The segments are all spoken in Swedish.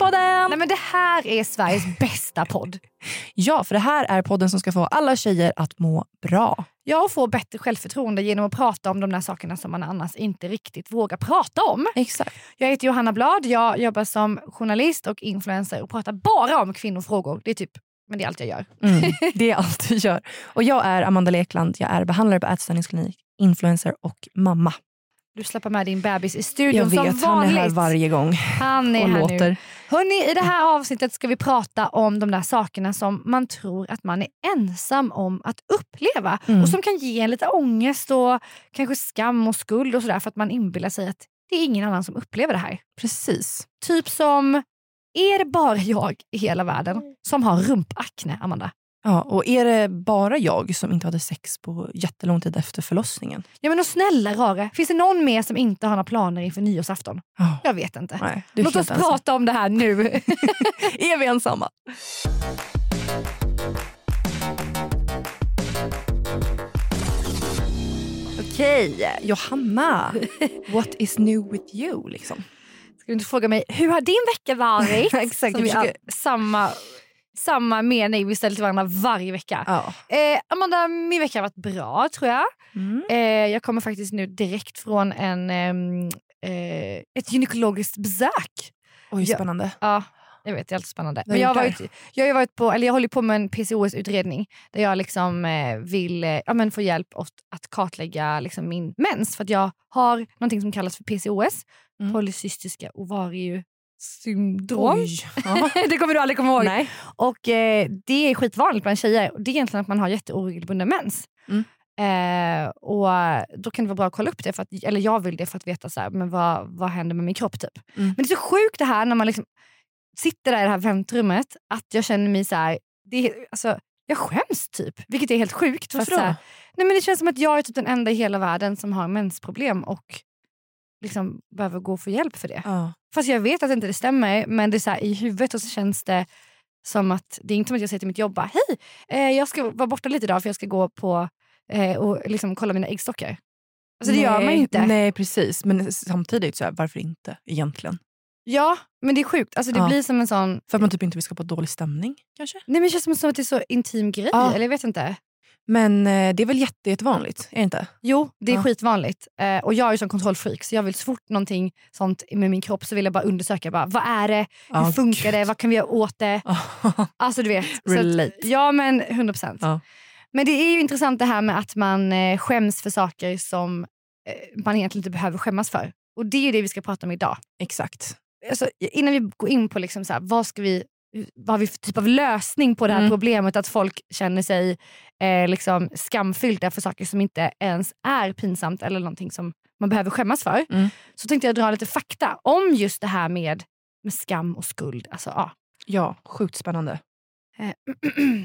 Tjejpodden! Nej men det här är Sveriges bästa podd. Ja, för det här är podden som ska få alla tjejer att må bra. Jag får bättre självförtroende genom att prata om de där sakerna som man annars inte riktigt vågar prata om. Exakt. Jag heter Johanna Blad, jag jobbar som journalist och influencer och pratar bara om kvinnofrågor. Det är typ men det är allt jag gör. Mm, det är allt du gör. Och jag är Amanda Lekland, jag är behandlare på ätstörningsklinik, influencer och mamma. Du släpper med din bebis i studion Jag vet, som han är vanligt. här varje gång Han är och här låter. nu. Hörrni, I det här avsnittet ska vi prata om de där sakerna som man tror att man är ensam om att uppleva Mm. och som kan ge en lite ångest och kanske skam och skuld och sådär för att man inbillar sig att det är ingen annan som upplever det här. Precis. Typ som, är det bara jag i hela världen som har rumpakne, Amanda? Ja, och är det bara jag som inte hade sex på jättelång tid efter förlossningen? Ja men och snälla rare, finns det någon mer som inte har några planer inför nyårsafton? Ja. Jag vet inte. Nej, Låt oss ensam. prata om det här nu. Är vi ensamma? Okej, Johanna. What is new with you? Liksom? Ska du inte fråga mig, hur har din vecka varit? Exakt, Som vi försöker- samma, samma mening vi ställer till varandra varje vecka. Ja. Eh, Amanda, min vecka har varit bra tror jag. Mm. Eh, jag kommer faktiskt nu direkt från en, ehm, eh, ett gynekologiskt besök. Oj, spännande. Ja, jag vet, det är alltid spännande. Men jag, har varit, jag, har varit på, eller jag håller på med en PCOS-utredning där jag liksom, eh, vill eh, ja, men få hjälp åt att kartlägga liksom, min mens. För att jag har någonting som kallas för PCOS, Mm. polycystiska ovariesyndrom. Ja. det kommer du aldrig komma ihåg. Nej. Och eh, Det är skitvanligt bland tjejer. Det är egentligen att man har jätteoregelbunden mens. Mm. Eh, och Då kan det vara bra att kolla upp det, för att, eller jag vill det för att veta så här, men vad, vad händer med min kropp. typ. Mm. Men det är så sjukt det här när man liksom sitter där i det här väntrummet att jag känner mig så här, det är, alltså, jag skäms typ. Vilket är helt sjukt. För att, Varför så då? här, nej, men det känns som att jag är typ den enda i hela världen som har mensproblem och liksom behöver gå och få hjälp för det. Ja. Fast jag vet att inte det stämmer, men det är så här, i huvudet och så känns det som att det är inte som att jag säger till mitt jobb bara, hej, eh, jag ska vara borta lite idag för jag ska gå på eh, och liksom kolla mina äggstockar. Alltså det gör man Nej, inte. Nej, precis. Men samtidigt, så här, varför inte egentligen? Ja, men det är sjukt. Alltså det Ja. blir som en sån... För att man typ inte vill skapa dålig stämning kanske? Nej, men det känns som att det är så intim grej. Ja. Eller jag vet inte. Men eh, det är väl jätte, jättevanligt? Är det inte? Jo, det är Ja. skitvanligt. Eh, och jag är ju som kontrollfreak så jag vill så fort någonting sånt med min kropp så vill jag bara undersöka. Bara, vad är det? Hur Ja, funkar det? gud. Vad kan vi göra åt det? Alltså du vet. Relate. Att, ja men 100 procent. Ja. Men det är ju intressant det här med att man eh, skäms för saker som man egentligen inte behöver skämmas för. Och det är det vi ska prata om idag. Exakt. Alltså, innan vi går in på liksom så här, vad, ska vi, vad har vi för typ av lösning på det här Mm. problemet att folk känner sig eh, liksom skamfyllda för saker som inte ens är pinsamt eller någonting som man behöver skämmas för. Mm. Så tänkte jag dra lite fakta om just det här med, med skam och skuld. Alltså, ja. Ja, sjukt spännande. Eh,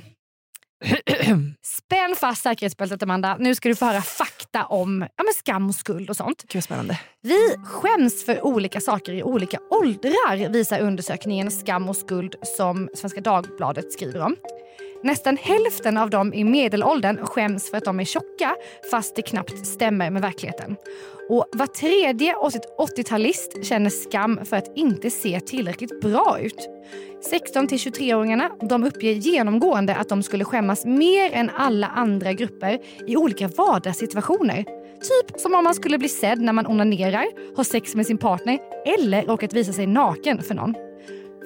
Spänn fast säkerhetsbältet Amanda. Nu ska du få höra fakta om ja, men skam och skuld och sånt. Gud spännande. Vi skäms för olika saker i olika åldrar visar undersökningen Skam och skuld som Svenska Dagbladet skriver om. Nästan hälften av dem i medelåldern skäms för att de är tjocka fast det knappt stämmer med verkligheten. Och var tredje 80-talist känner skam för att inte se tillräckligt bra ut. 16-23-åringarna de uppger genomgående att de skulle skämmas mer än alla andra grupper i olika vardagssituationer. Typ som om man skulle bli sedd när man onanerar, har sex med sin partner eller råkat visa sig naken för någon.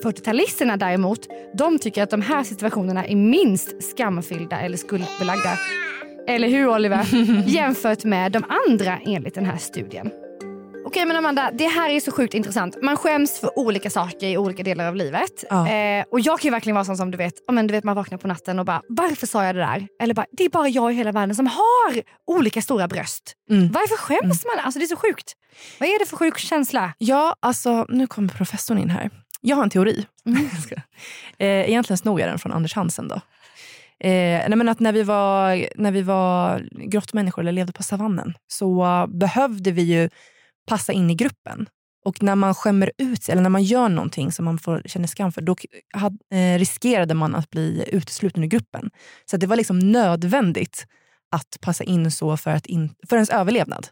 40-talisterna däremot, de tycker att de här situationerna är minst skamfyllda eller skuldbelagda. Eller hur Oliver? Jämfört med de andra enligt den här studien. Okej men Amanda, det här är så sjukt intressant. Man skäms för olika saker i olika delar av livet. Ja. Eh, och jag kan ju verkligen vara sån som du vet, oh, men du vet man vaknar på natten och bara varför sa jag det där? Eller bara det är bara jag i hela världen som har olika stora bröst. Mm. Varför skäms man? Alltså det är så sjukt. Vad är det för sjuk känsla? Ja, alltså nu kommer professorn in här. Jag har en teori. Ska- eh, egentligen snor jag den från Anders Hansen. Då. Eh, nej men att när, vi var, när vi var grottmänniskor eller levde på savannen så eh, behövde vi ju passa in i gruppen. Och när man skämmer ut sig eller när man gör någonting som man får, känner skam för, då had, eh, riskerade man att bli utesluten ur gruppen. Så att det var liksom nödvändigt att passa in så för, att in, för ens överlevnad.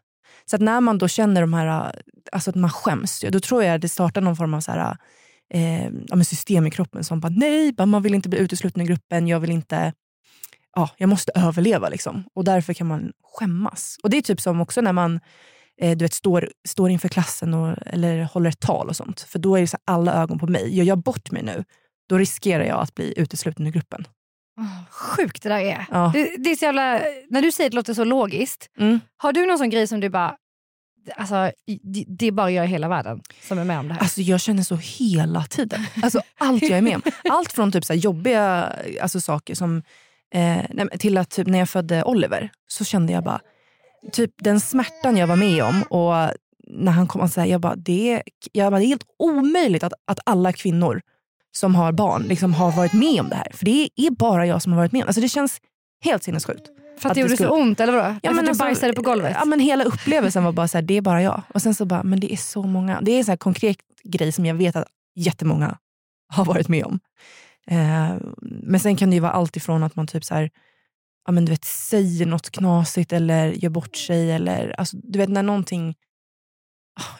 Så att när man då känner de här, alltså att man skäms, då tror jag det startar någon form av så här, eh, ja, system i kroppen som bara nej, bara man vill inte bli utesluten ur gruppen, jag vill inte, ja, jag måste överleva liksom. Och därför kan man skämmas. Och det är typ som också när man eh, du vet, står, står inför klassen och, eller håller ett tal och sånt. För då är det så alla ögon på mig. Gör jag bort mig nu, då riskerar jag att bli utesluten ur gruppen. Oh, sjukt det där är. Ja. Det, det är så jävla, när du säger det låter så logiskt. Mm. Har du någon sån grej som du bara, alltså det, det är bara jag i hela världen som är med om det här? Alltså jag känner så hela tiden. Alltså allt jag är med om. Allt från typ så jobbiga alltså saker som eh, till att typ när jag födde Oliver så kände jag bara, typ den smärtan jag var med om och när han kom och sa jag bara, det är, jag bara, det är helt omöjligt att, att alla kvinnor som har barn liksom har varit med om det här. För det är bara jag som har varit med om Alltså det känns helt sinnessjukt. för att, att det gjorde det skulle- så ont eller vadå? Ja, Ja, för att du alltså, bajsade på golvet? Ja, men hela upplevelsen var bara så här, det är bara jag. Och sen så bara, men det är så många. Det är en så konkret grej som jag vet att jättemånga har varit med om. Eh, men sen kan det ju vara allt ifrån att man typ så här, ja, men du vet, säger något knasigt eller gör bort sig. Eller, alltså, du vet när någonting...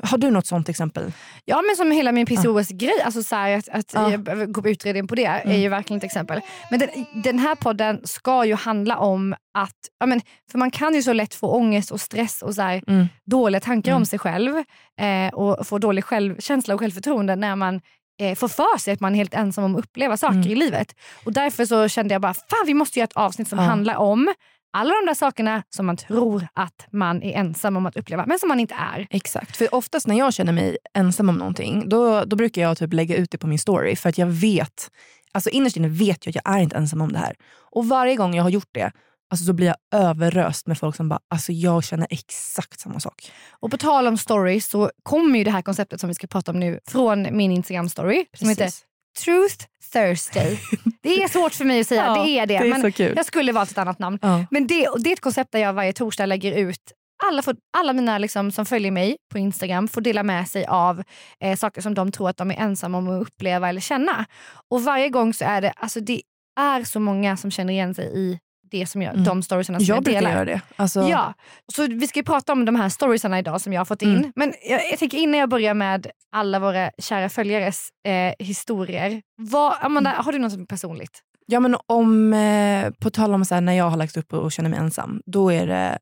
Har du något sånt exempel? Ja men som hela min PCOS-grej, alltså så här, att, att Ja. jag behöver gå på utredning på det är Mm. ju verkligen ett exempel. Men den, den här podden ska ju handla om att, ja, men, för man kan ju så lätt få ångest och stress och så här, Mm. dåliga tankar Mm. om sig själv eh, och få dålig självkänsla och självförtroende när man eh, får för sig att man är helt ensam om att uppleva saker Mm. i livet. Och därför så kände jag bara, fan vi måste göra ett avsnitt som Ja. handlar om alla de där sakerna som man tror att man är ensam om att uppleva, men som man inte är. Exakt. För oftast när jag känner mig ensam om någonting, då, då brukar jag typ lägga ut det på min story. För att jag vet, alltså innerst inne vet jag att jag är inte ensam om det här. Och varje gång jag har gjort det, alltså så blir jag överröst med folk som bara, alltså jag känner exakt samma sak. Och på tal om stories så kommer ju det här konceptet som vi ska prata om nu från min Instagram-story som heter. Truth Thursday. Det är svårt för mig att säga, Ja, det är det. det är men. Jag skulle valt ett annat namn. Ja. Men det, det är ett koncept där jag varje torsdag lägger ut alla, får, alla mina liksom, som följer mig på Instagram får dela med sig av eh, saker som de tror att de är ensamma om att uppleva eller känna. Och varje gång så är det, alltså det är så många som känner igen sig i det som jag, Mm. de storiesarna som jag, Jag brukar delar. göra det. Alltså, Ja, så vi ska ju prata om de här storiesarna idag som jag har fått in. Mm. Men jag, jag tänker innan jag börjar med alla våra kära följares eh, historier. Vad, Amanda, Mm. har du något personligt? Ja, men om, eh, på tal om så här, när jag har lagt upp och känner mig ensam, då är det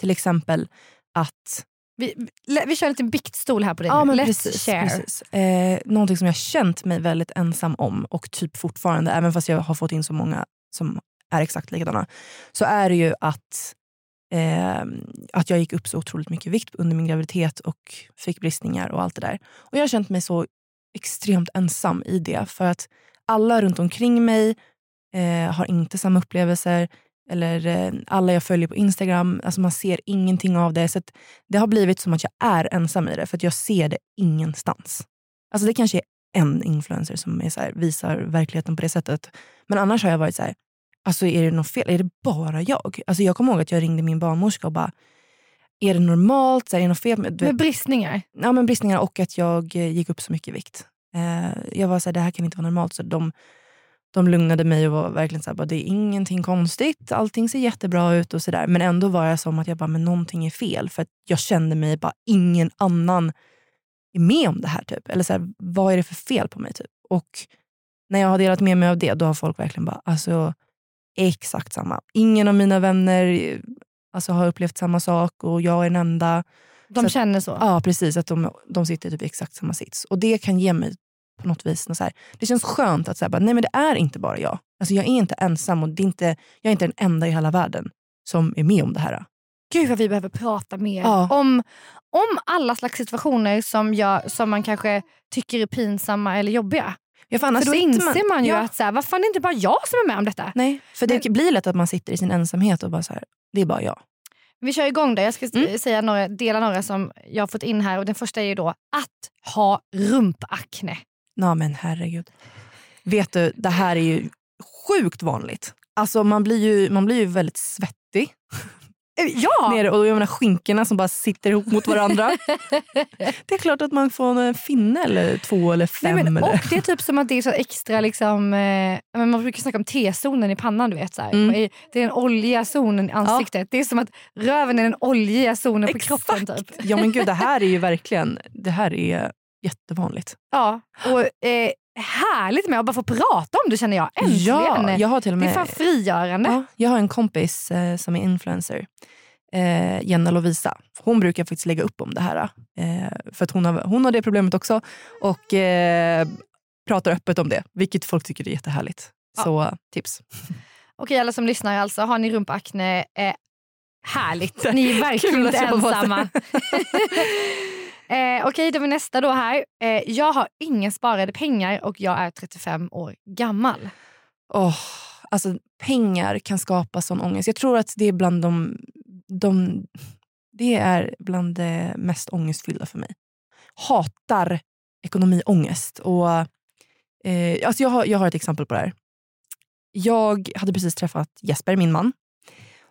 till exempel att Vi, vi, vi kör en liten biktstol här på dig Ja, nu. men Let's precis, share. precis. Eh, någonting som jag känt mig väldigt ensam om och typ fortfarande, även fast jag har fått in så många som är exakt likadana, så är det ju att, eh, att jag gick upp så otroligt mycket vikt under min graviditet och fick bristningar och allt det där. Och jag har känt mig så extremt ensam i det för att alla runt omkring mig eh, har inte samma upplevelser. Eller eh, alla jag följer på Instagram, alltså man ser ingenting av det. Så att det har blivit som att jag är ensam i det, för att jag ser det ingenstans. Alltså det kanske är en influencer som är så här, visar verkligheten på det sättet. Men annars har jag varit så här, alltså är det något fel? Är det bara jag? Alltså jag kommer ihåg att jag ringde min barnmorska och bara, är det normalt? Så är det något fel? med- bristningar. ja, men bristningar och att jag eh, gick upp så mycket i vikt. Eh, jag var så här, det här kan inte vara normalt. Så de, de lugnade mig och var verkligen så här, bara, det är ingenting konstigt, allting ser jättebra ut och sådär. Men ändå var jag som att jag bara, men någonting är fel. För att jag kände mig bara, ingen annan är med om det här. typ. Eller så här, vad är det för fel på mig? typ? Och när jag har delat med mig av det, då har folk verkligen bara, alltså exakt samma. Ingen av mina vänner alltså, har upplevt samma sak och jag är den enda. De Så att- känner så. Ja, precis. Att de, de sitter typ i exakt samma sits. Och det kan ge mig på något vis, något så här, det känns skönt att säga, nej men det är inte bara jag. Alltså jag är inte ensam och det är inte, jag är inte den enda i hela världen som är med om det här. Gud vad vi behöver prata mer Ja. om, om alla slags situationer som, jag, som man kanske tycker är pinsamma eller jobbiga. Ja, för annars För då inser man ju ja. att så här, vad fan det är inte bara jag som är med om detta. Nej, för det blir lätt att man sitter i sin ensamhet och bara så här, det är bara jag. Vi kör igång där. Jag ska Mm. säga några, dela några som jag har fått in här. Och Den första är ju då att ha rumpakne. Ja men herregud. Vet du, det här är ju sjukt vanligt. Alltså man blir ju, man blir ju väldigt svettig Ja! nere och jag menar skinkorna som bara sitter ihop mot varandra. det är klart att man får en finne eller två eller Nej, fem. men, eller. och det är typ som att det är så extra, liksom, eh, men man brukar snacka om T-zonen i pannan. Du vet, så. Mm. Det är den oljiga zonen i ansiktet. Det är som att röven är den oljiga zonen på kroppen. Typ. Ja men gud det här är ju verkligen, det här är jättevanligt. Ja, och eh, härligt med att bara få prata om det känner jag. Äntligen! Ja, jag har till och Det är med fan frigörande. Ja, jag har en kompis eh, som är influencer, eh, Jenna Lovisa. Hon brukar faktiskt lägga upp om det här. Eh, för att hon har, hon har det problemet också och eh, pratar öppet om det, vilket folk tycker är jättehärligt. Ja. Så tips. Okej alla som lyssnar alltså, har ni rumpakne, eh, härligt. Ni är verkligen inte ensamma. eh, Okej, då är vi nästa då här. Eh, jag har inga sparade pengar och jag är 35 år gammal. Oh, alltså, pengar kan skapa sån ångest. Jag tror att det är bland de, de det är bland det mest ångestfyllda för mig. Hatar ekonomiångest. Och, eh, alltså jag, har, jag har ett exempel på det här. Jag hade precis träffat Jesper, min man.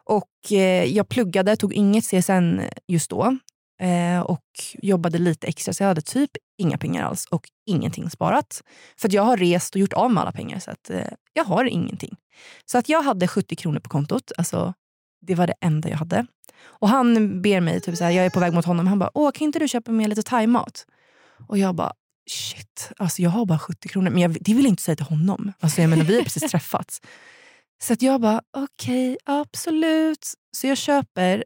Och eh, Jag pluggade, tog inget CSN just då eh, och jobbade lite extra. Så jag hade typ inga pengar alls och ingenting sparat. För jag har rest och gjort av med alla pengar. Så att, eh, jag har ingenting. Så att jag hade 70 kronor på kontot. Alltså, det var det enda jag hade. Och Han ber mig, typ så här, jag är på väg mot honom. Han bara, Åh, kan inte du köpa med lite thaimat? Och jag bara, shit, alltså jag har bara 70 kronor. Men jag, det vill jag inte säga till honom. Alltså jag menar, vi har precis träffats. Så att jag bara, okej, absolut. Så jag köper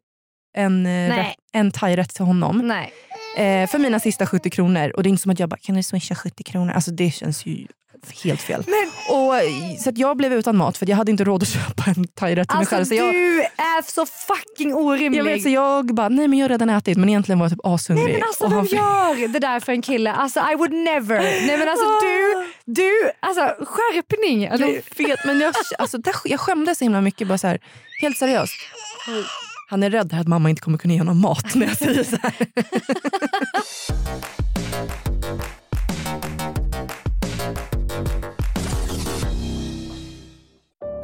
en, eh, Nej. en thairätt till honom Nej. eh, för mina sista 70 kronor. Och det är inte som att jag bara, kan du swisha 70 kronor? Alltså det känns ju helt fel. Och, så att jag blev utan mat för jag hade inte råd att köpa en thairätt till mig Alltså själv. Så jag, du är så fucking orimlig. jag, vet, så jag bara, nej men jag har redan ätit. Men egentligen var jag typ ashungrig. Nej men alltså Och vem gör det där för en kille? Alltså I would never. Nej men alltså du, du, alltså skärpning. Alltså, Jag vet, men jag, alltså, där, jag skämdes så himla mycket. Bara så här, helt seriöst. Han är rädd att mamma inte kommer kunna ge honom mat när jag säger så här.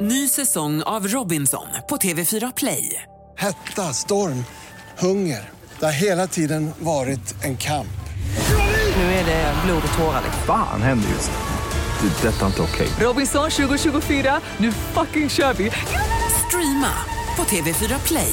Ny säsong av Robinson på TV4 Play. Hetta, storm, hunger. Det har hela tiden varit en kamp. Nu är det blod och tårar. Fan händer just det. Det är detta inte okej. Robinson 2024, nu fucking kör vi! Streama på TV4 Play.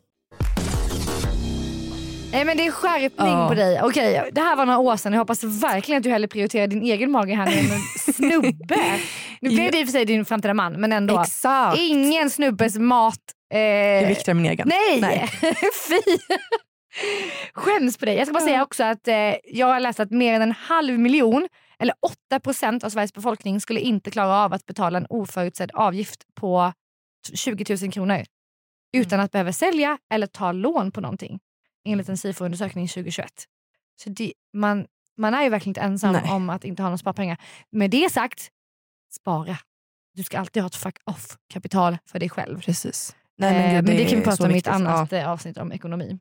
Nej men det är skärpning Ja. på dig. Okej, det här var några år sedan. Jag hoppas verkligen att du hellre prioriterar din egen mage här nu än en snubbe. Nu blev det i och för sig din framtida man men ändå. Exakt. Ingen snubbes mat. Eh, Det är viktigare än min egen. Nej! Fy! Skäms på dig. Jag ska bara säga också att eh, jag har läst att mer än en halv miljon eller 8 procent av Sveriges befolkning skulle inte klara av att betala en oförutsedd avgift på t- 20 000 kronor utan att behöva sälja eller ta lån på någonting enligt en SIFO-undersökning 2021. Så det, man, man är ju verkligen inte ensam Nej. om att inte ha några sparpengar. Med det sagt, spara. Du ska alltid ha ett fuck off-kapital för dig själv. Precis. Nej, men, men det kan vi prata om i ett annat eh, avsnitt om ekonomi.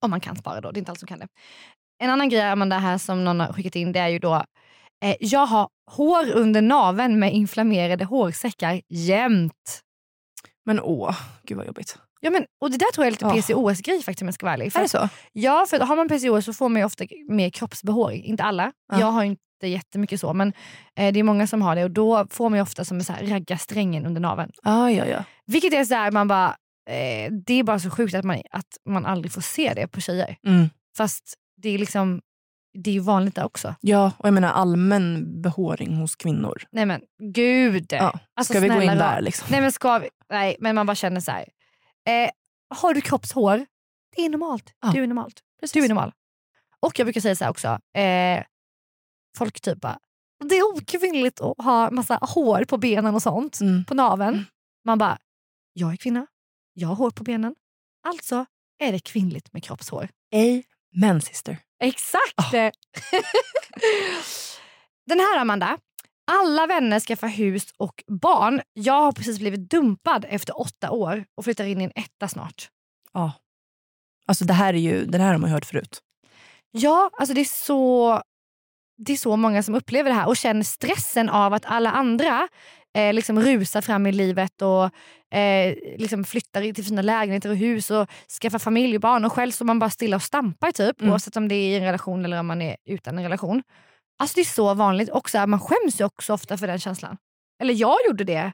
Om man kan spara då, det är inte alla som kan det. En annan grej Amanda här som någon har skickat in det är ju då eh, jag har hår under naveln med inflammerade hårsäckar jämt. Men åh, gud vad jobbigt. Ja, men, och det där tror jag är lite. PCOS-grej faktiskt om jag ska vara ärlig. För Är det så? Ja, för har man PCOS så får man ofta mer kroppsbehåring. Inte alla. Ja. Jag har inte jättemycket så men eh, det är många som har det och då får man ofta som en så här under naveln. Ah, ja, ja. Vilket är så här, man bara, eh, det är bara så sjukt att man, att man aldrig får se det på tjejer. Mm. Fast det är liksom det är ju vanligt där också. Ja, och jag menar allmän behåring hos kvinnor. Nej men gud. Ja. Alltså, Ska vi gå in där liksom? Nej men ska vi? Nej men man bara känner så här. Eh, har du kroppshår? Det är normalt. Ja. Du är normalt. Du är normal. Och jag brukar säga så också. Eh, folk typ bara, det är okvinnligt att ha massa hår på benen och sånt. Mm. På naveln. Man bara, jag är kvinna. Jag har hår på benen. Alltså är det kvinnligt med kroppshår. Men sister. Exakt! Den här Amanda. Alla vänner skaffar hus och barn. Jag har precis blivit dumpad efter åtta år och flyttar in i en etta snart. Ja. Alltså det här, är ju, det här har man hört förut. Ja, alltså det är så det är så många som upplever det här och känner stressen av att alla andra eh, liksom rusar fram i livet och eh, liksom flyttar till fina lägenheter och hus och skaffar familj och barn och själv står man bara stilla och stampar typ Mm. oavsett om det är i en relation eller om man är utan en relation. Alltså det är så vanligt också, man skäms ju också ofta för den känslan. Eller jag gjorde det.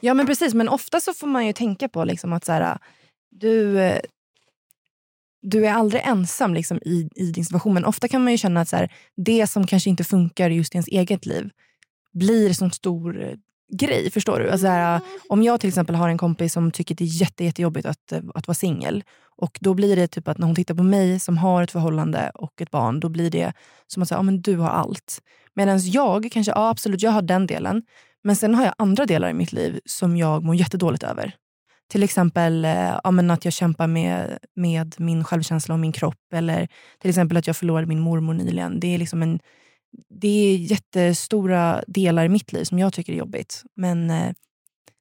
Ja men precis, men ofta så får man ju tänka på liksom att så här, du, eh, du är aldrig ensam liksom i, i din situation. Men ofta kan man ju känna att så här, det som kanske inte funkar just i ens eget liv blir som stor eh, grej. Förstår du? Alltså, så här, om jag till exempel har en kompis som tycker det är jätte, jättejobbigt att, eh, att vara singel. Och då blir det typ att när hon tittar på mig som har ett förhållande och ett barn, då blir det som att säga, ja, men du har allt. Medan jag kanske, ja absolut jag har den delen. Men sen har jag andra delar i mitt liv som jag mår jättedåligt över. Till exempel eh, ja, men att jag kämpar med, med min självkänsla och min kropp. Eller till exempel att jag förlorade min mormor nyligen. Det är, liksom en, det är jättestora delar i mitt liv som jag tycker är jobbigt. Men, eh,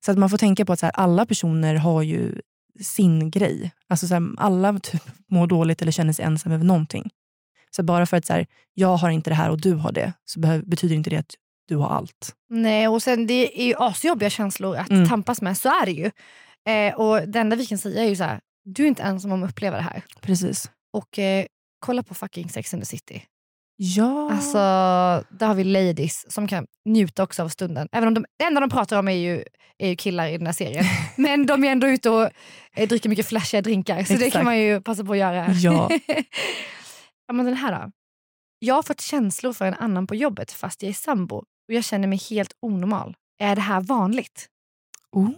så att man får tänka på att så här, alla personer har ju sin grej. Alltså så här, alla typ mår dåligt eller känner sig ensam över någonting. Så bara för att så här, jag har inte det här och du har det, så betyder inte det att du har allt. Nej, och sen det är ju asjobbiga känslor att Mm. tampas med, så är det ju. Eh, och Det enda vi kan säga är ju så här, du är inte ensam om att uppleva det här. Precis. Och eh, kolla på fucking Sex and the City. Ja. Alltså, där har vi ladies som kan njuta också av stunden. Även om de, det enda de pratar om är ju, är ju killar i den här serien. Men de är ändå ute och eh, dricker mycket flashiga drinkar. Så det Exakt. kan man ju passa på att göra. Ja. ja, men den här då. Jag har fått känslor för en annan på jobbet fast jag är sambo och jag känner mig helt onormal. Är det här vanligt? Oh,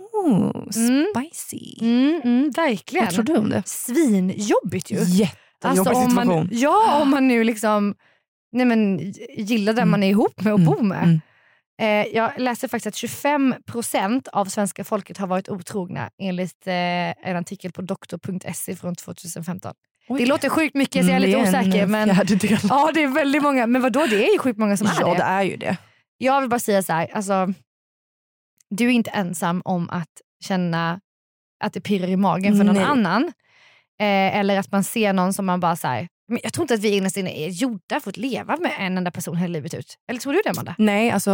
Mm. spicy. Mm, mm, verkligen. Vad tror du om det? Svinjobbigt ju. Jättejobbig Alltså, om man, situation. ja, om man nu liksom nej men, gillar den man är ihop med och bor med. Mm. Eh, jag läste faktiskt att 25 procent av svenska folket har varit otrogna enligt eh, en artikel på doktor.se från 2015. Oj. Det låter sjukt mycket så jag är Mm, lite det osäker. Men, ja, det är väldigt många. Men vadå, det är ju sjukt många som är Ja, det. det är ju det. Jag vill bara säga så här, alltså, du är inte ensam om att känna att det pirrar i magen för någon Nej. annan. Eh, eller att man ser någon som man bara här, men jag tror inte att vi innerst inne är gjorda för att leva med en enda person hela livet ut. Eller tror du det Amanda? Nej, alltså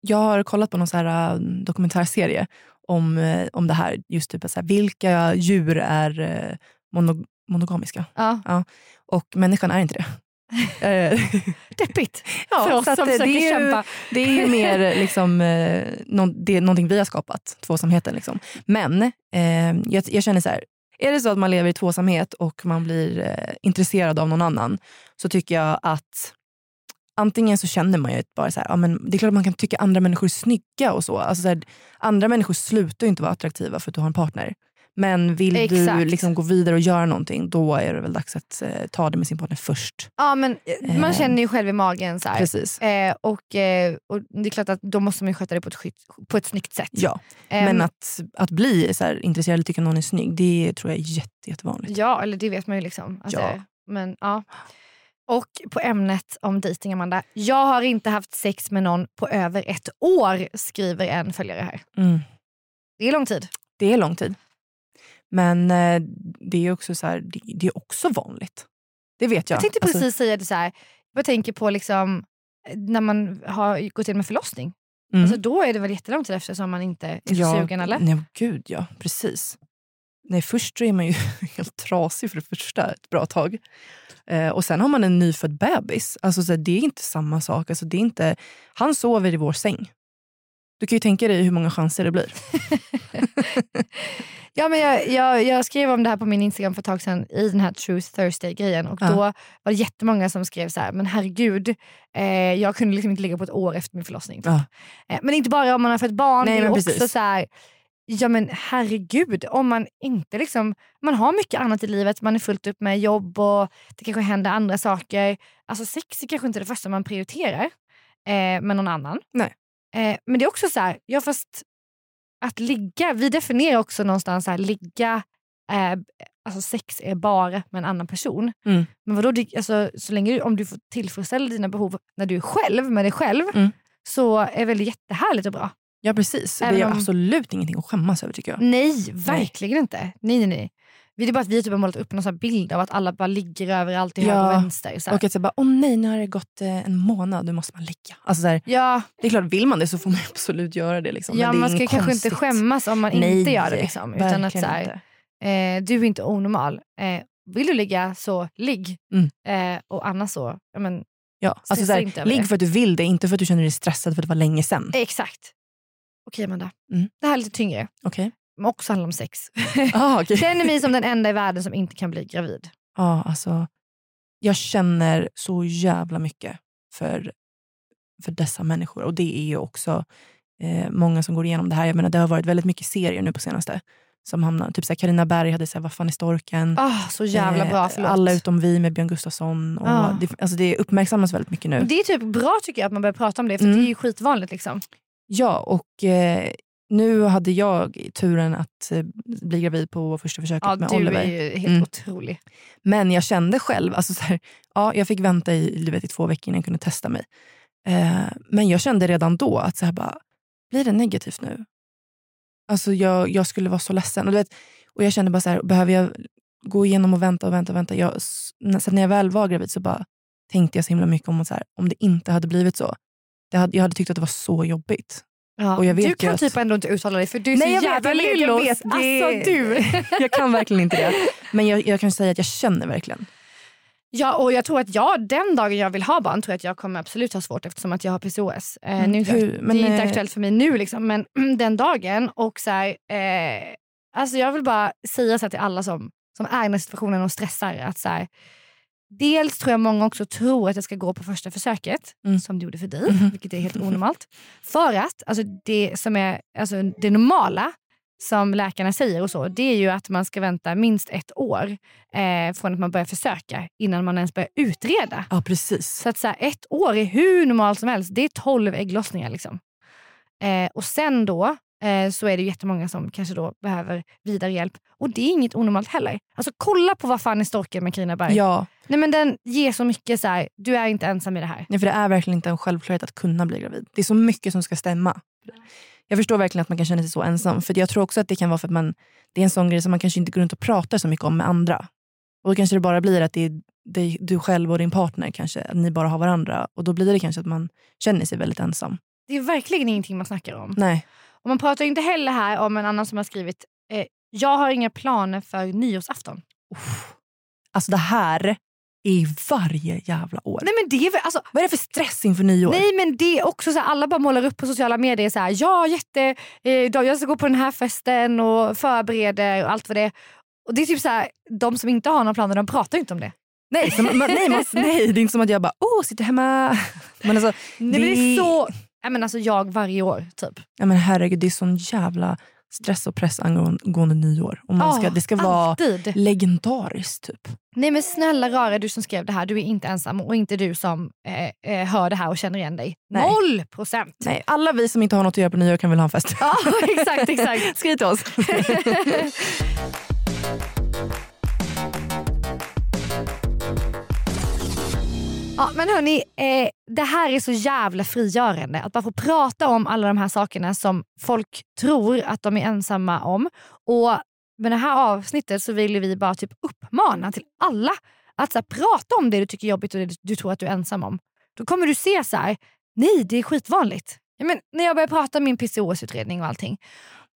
jag har kollat på någon så här äh, dokumentärserie om, eh, om det här. Just typ så här, vilka djur är eh, mono, monogamiska? Ja. Och människan är inte det. Eh, Deppigt ja, för oss som det, försöker ju, kämpa. det är ju mer liksom, eh, nå- det är någonting vi har skapat, tvåsamheten. Liksom. Men eh, jag, jag känner så här, är det så att man lever i tvåsamhet och man blir eh, intresserad av någon annan så tycker jag att antingen så känner man ju bara så här, ja, men det är klart att man kan tycka andra människor är snygga och så. Alltså så här, andra människor slutar ju inte vara attraktiva för att du har en partner. Men vill du Exakt. liksom gå vidare och göra någonting, då är det väl dags att eh, ta det med sin partner först. Ja, men eh, man Eh, känner ju själv i magen. Så här. Precis. Eh, och, eh, och Det är klart att då måste man ju sköta det på ett, skytt, på ett snyggt sätt. Ja, Ehm, men att, att bli så här, intresserad eller tycka någon är snygg, det tror jag är jätte, jättevanligt. Ja, eller det vet man ju. liksom. Alltså, Ja. Men, ja. Och på ämnet om dejting, Amanda. Jag har inte haft sex med någon på över ett år, skriver en följare här. Mm. Det är lång tid. Det är lång tid. Men eh, det är också så här, det, det är också vanligt. Det vet jag. Jag tänkte Alltså, precis säga det så här. Jag tänker på liksom, eh, när man har gått igenom en förlossning. mm. Alltså, då är det väl jättelång tid efter som man inte är ja, sugen eller? Nej, gud ja, precis. Nej, först så är man ju helt trasig för det första ett bra tag. Eh, och sen har man en nyfödd bebis. Alltså, så här, det är inte samma sak. Alltså, det är inte, han sover i vår säng. Du kan ju tänka dig hur många chanser det blir. Ja, men jag, jag, jag skrev om det här på min Instagram för ett tag sedan i den här Truth Thursday-grejen och Ja. då var det jättemånga som skrev så här, men herregud, eh, jag kunde liksom inte ligga på ett år efter min förlossning. Typ. Ja. Eh, men inte bara om man har fått barn, Nej, men också så här, ja men herregud, om man inte liksom, man har mycket annat i livet, man är fullt upp med jobb och det kanske händer andra saker. Alltså sex är kanske inte det första man prioriterar eh, med någon annan. Nej. Eh, men det är också så här, ja fast att ligga, vi definierar också någonstans här, ligga, eh, alltså sex är bara med en annan person. Mm. Men vadå, alltså, så länge du, om du får tillfredsställa dina behov när du är själv med dig själv Mm. så är väl det jättehärligt och bra. Ja precis. Även det är om- absolut ingenting att skämmas över tycker jag. Nej, verkligen inte. Nej, nej, nej. Det är bara att vi typ har målat upp någon här bild av att alla bara ligger överallt till Ja. höger och vänster. Så här. Och att säga bara, åh nej nu har det gått eh, en månad, nu måste man ligga. Alltså, så här, Ja, det är klart, vill man det så får man absolut göra det. Liksom. ja det man ska inget kanske konstigt. inte skämmas om man nej, inte gör det. Liksom, utan att så här, eh, du är inte onormal. Eh, vill du ligga så ligg. Mm. Eh, och annars så, ja, men, Ja, alltså, så här, ligg för att du vill det, inte för att du känner dig stressad för att det var länge sedan. exakt. Okej Amanda, Mm. det här är lite tyngre. Okej. Men också handlar om sex. Ah, okej. Känner mig som den enda i världen som inte kan bli gravid. Ja, alltså, jag känner så jävla mycket för, för dessa människor. Och det är ju också eh, många som går igenom det här. Jag menar, det har varit väldigt mycket serier nu på senaste. Som hamnar, typ Carina Berg hade så här, Vad fan är storken? Ah, så jävla bra, förlåt. Eh, Alla utom vi med Björn Gustafsson. Och Ah. det, alltså, det uppmärksammas väldigt mycket nu. Det är typ bra tycker jag att man börjar prata om det för Mm. det är ju skitvanligt. Liksom. Ja, och eh, nu hade jag turen att eh, bli gravid på första försöket Ja, med du Oliver. är ju helt Mm. otrolig. Men jag kände själv, alltså så här, ja, jag fick vänta i, du vet, i två veckor innan jag kunde testa mig. Eh, men jag kände redan då att så här bara, blir det negativt nu? Alltså jag, jag skulle vara så ledsen. Och, du vet, och jag kände bara så här, behöver jag gå igenom och vänta och vänta och vänta? Jag, sen när jag väl var gravid så bara tänkte jag så himla mycket om så här, om det inte hade blivit så. Det hade, jag hade tyckt att det var så jobbigt. Ja. Du kan att- typ ändå inte uttala dig för du är Nej, så jag jävla lillos. vet. Det- Alltså du. jag kan verkligen inte det. Men jag, jag kan säga att jag känner verkligen. Ja, och jag tror att jag, den dagen jag vill ha barn tror jag att jag kommer absolut ha svårt eftersom att jag har PCOS. Eh, Mm, nu, hur- inte- men, det är inte eh, aktuellt för mig nu liksom, men den dagen. Och så här, eh, alltså Jag vill bara säga så till alla som, som är i den här situationen och stressar. Att så här, dels tror jag många också tror att det ska gå på första försöket, Mm. som det gjorde för dig, vilket är helt onormalt. För att alltså det som är alltså det normala som läkarna säger och så, det är ju att man ska vänta minst ett år eh, från att man börjar försöka innan man ens börjar utreda. Ja, precis. Så att så här, ett år är hur normalt som helst. Det är 12 ägglossningar. Liksom. Eh, och sen då eh, så är det jättemånga som kanske då behöver vidare hjälp. Och det är inget onormalt heller. Alltså kolla på Vad fan är storken med Carina Berg. Ja, Nej, men den ger så mycket så här, du är inte ensam i det här. Nej, för det är verkligen inte en självklarhet att kunna bli gravid. Det är så mycket som ska stämma. Jag förstår verkligen att man kan känna sig så ensam. För jag tror också att det kan vara för att man, det är en sån grej som man kanske inte går runt och pratar så mycket om med andra. Och då kanske det bara blir att det är dig, du själv och din partner kanske, att ni bara har varandra. Och då blir det kanske att man känner sig väldigt ensam. Det är verkligen ingenting man snackar om. Nej. Och man pratar inte heller här om en annan som har skrivit eh, jag har inga planer för nyårsafton. Alltså det här är varje jävla år. Nej men det är väl, alltså, Vad är det för stress inför nyår? Nej men det är också så här, alla bara målar upp på sociala medier så här, ja jätte, eh, jag ska gå på den här festen och förbereder och allt vad det är. Och det är typ så här, de som inte har några planer de pratar inte om det. Nej, man, nej, man, nej, det är inte som att jag bara oh, sitter hemma. Men alltså, Nej, men det är så, nej, men alltså jag varje år typ. Ja, men herregud, det är sån jävla stress och press angående nyår. Och man ska, Ja, det ska vara alltid. legendariskt. Typ. Nej men snälla rara du som skrev det här, du är inte ensam och inte du som eh, eh, hör det här och känner igen dig. Nej. Noll procent! Nej, alla vi som inte har något att göra på nyår kan väl ha en fest. Ja exakt exakt. Skriv till oss. Ja, men hörni, eh, det här är så jävla frigörande. Att bara få prata om alla de här sakerna som folk tror att de är ensamma om. Och med det här avsnittet så vill vi bara typ uppmana till alla att så här, prata om det du tycker är jobbigt och det du tror att du är ensam om. Då kommer du se så här, nej det är skitvanligt. Ja, men när jag började prata om min PCOS-utredning och allting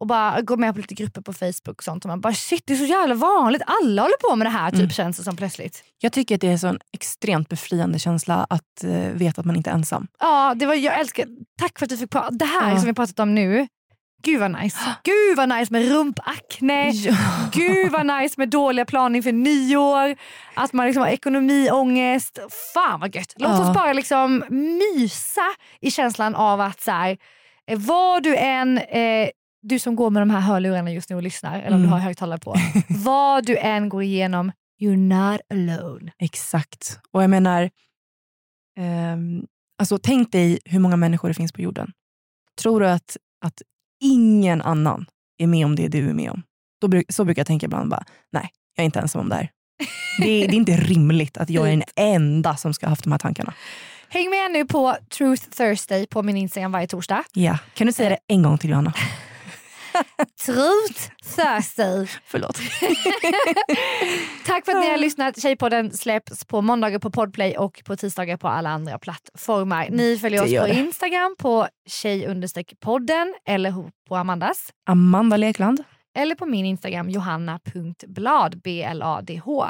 och bara går med på lite grupper på Facebook och sånt. Och man bara shit det är så jävla vanligt, alla håller på med det här typ Mm. känns det som plötsligt. Jag tycker att det är en sån extremt befriande känsla att eh, veta att man inte är ensam. Ja, det var, jag älskar, tack för att du fick prata. Det här Ja. som vi pratat om nu, gud vad nice. Gud vad nice med rumpakne. Ja. Gud vad nice med dåliga planer inför nyår. Att man liksom har ekonomiångest. Fan vad gött. Låt Ja. oss bara liksom mysa i känslan av att så här, eh, vad du än, eh, du som går med de här hörlurarna just nu och lyssnar, eller om du Mm. har högtalare på. vad du än går igenom, you're not alone. Exakt. Och jag menar, ehm, alltså, tänk dig hur många människor det finns på jorden. Tror du att, att ingen annan är med om det du är med om? Då, så brukar jag tänka ibland, bara, nej, jag är inte ensam om det här. Det är, det är inte rimligt att jag är den enda som ska ha haft de här tankarna. Häng med nu på Truth Thursday på min Instagram varje torsdag. Ja. Kan du säga det en gång till Johanna? Truth Thursday. Förlåt. Tack för att ni har lyssnat. Tjejpodden släpps på måndagar på Podplay och på tisdagar på alla andra plattformar. Ni följer oss på det. Instagram på tjej-podden eller på Amandas. Amanda Lekland. Eller på min Instagram johanna.blad, B-L-A-D-H.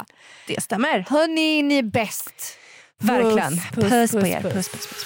Det stämmer. Hörni, ni är bäst. Verkligen. Puss, Puss, puss, puss, puss. Puss, puss,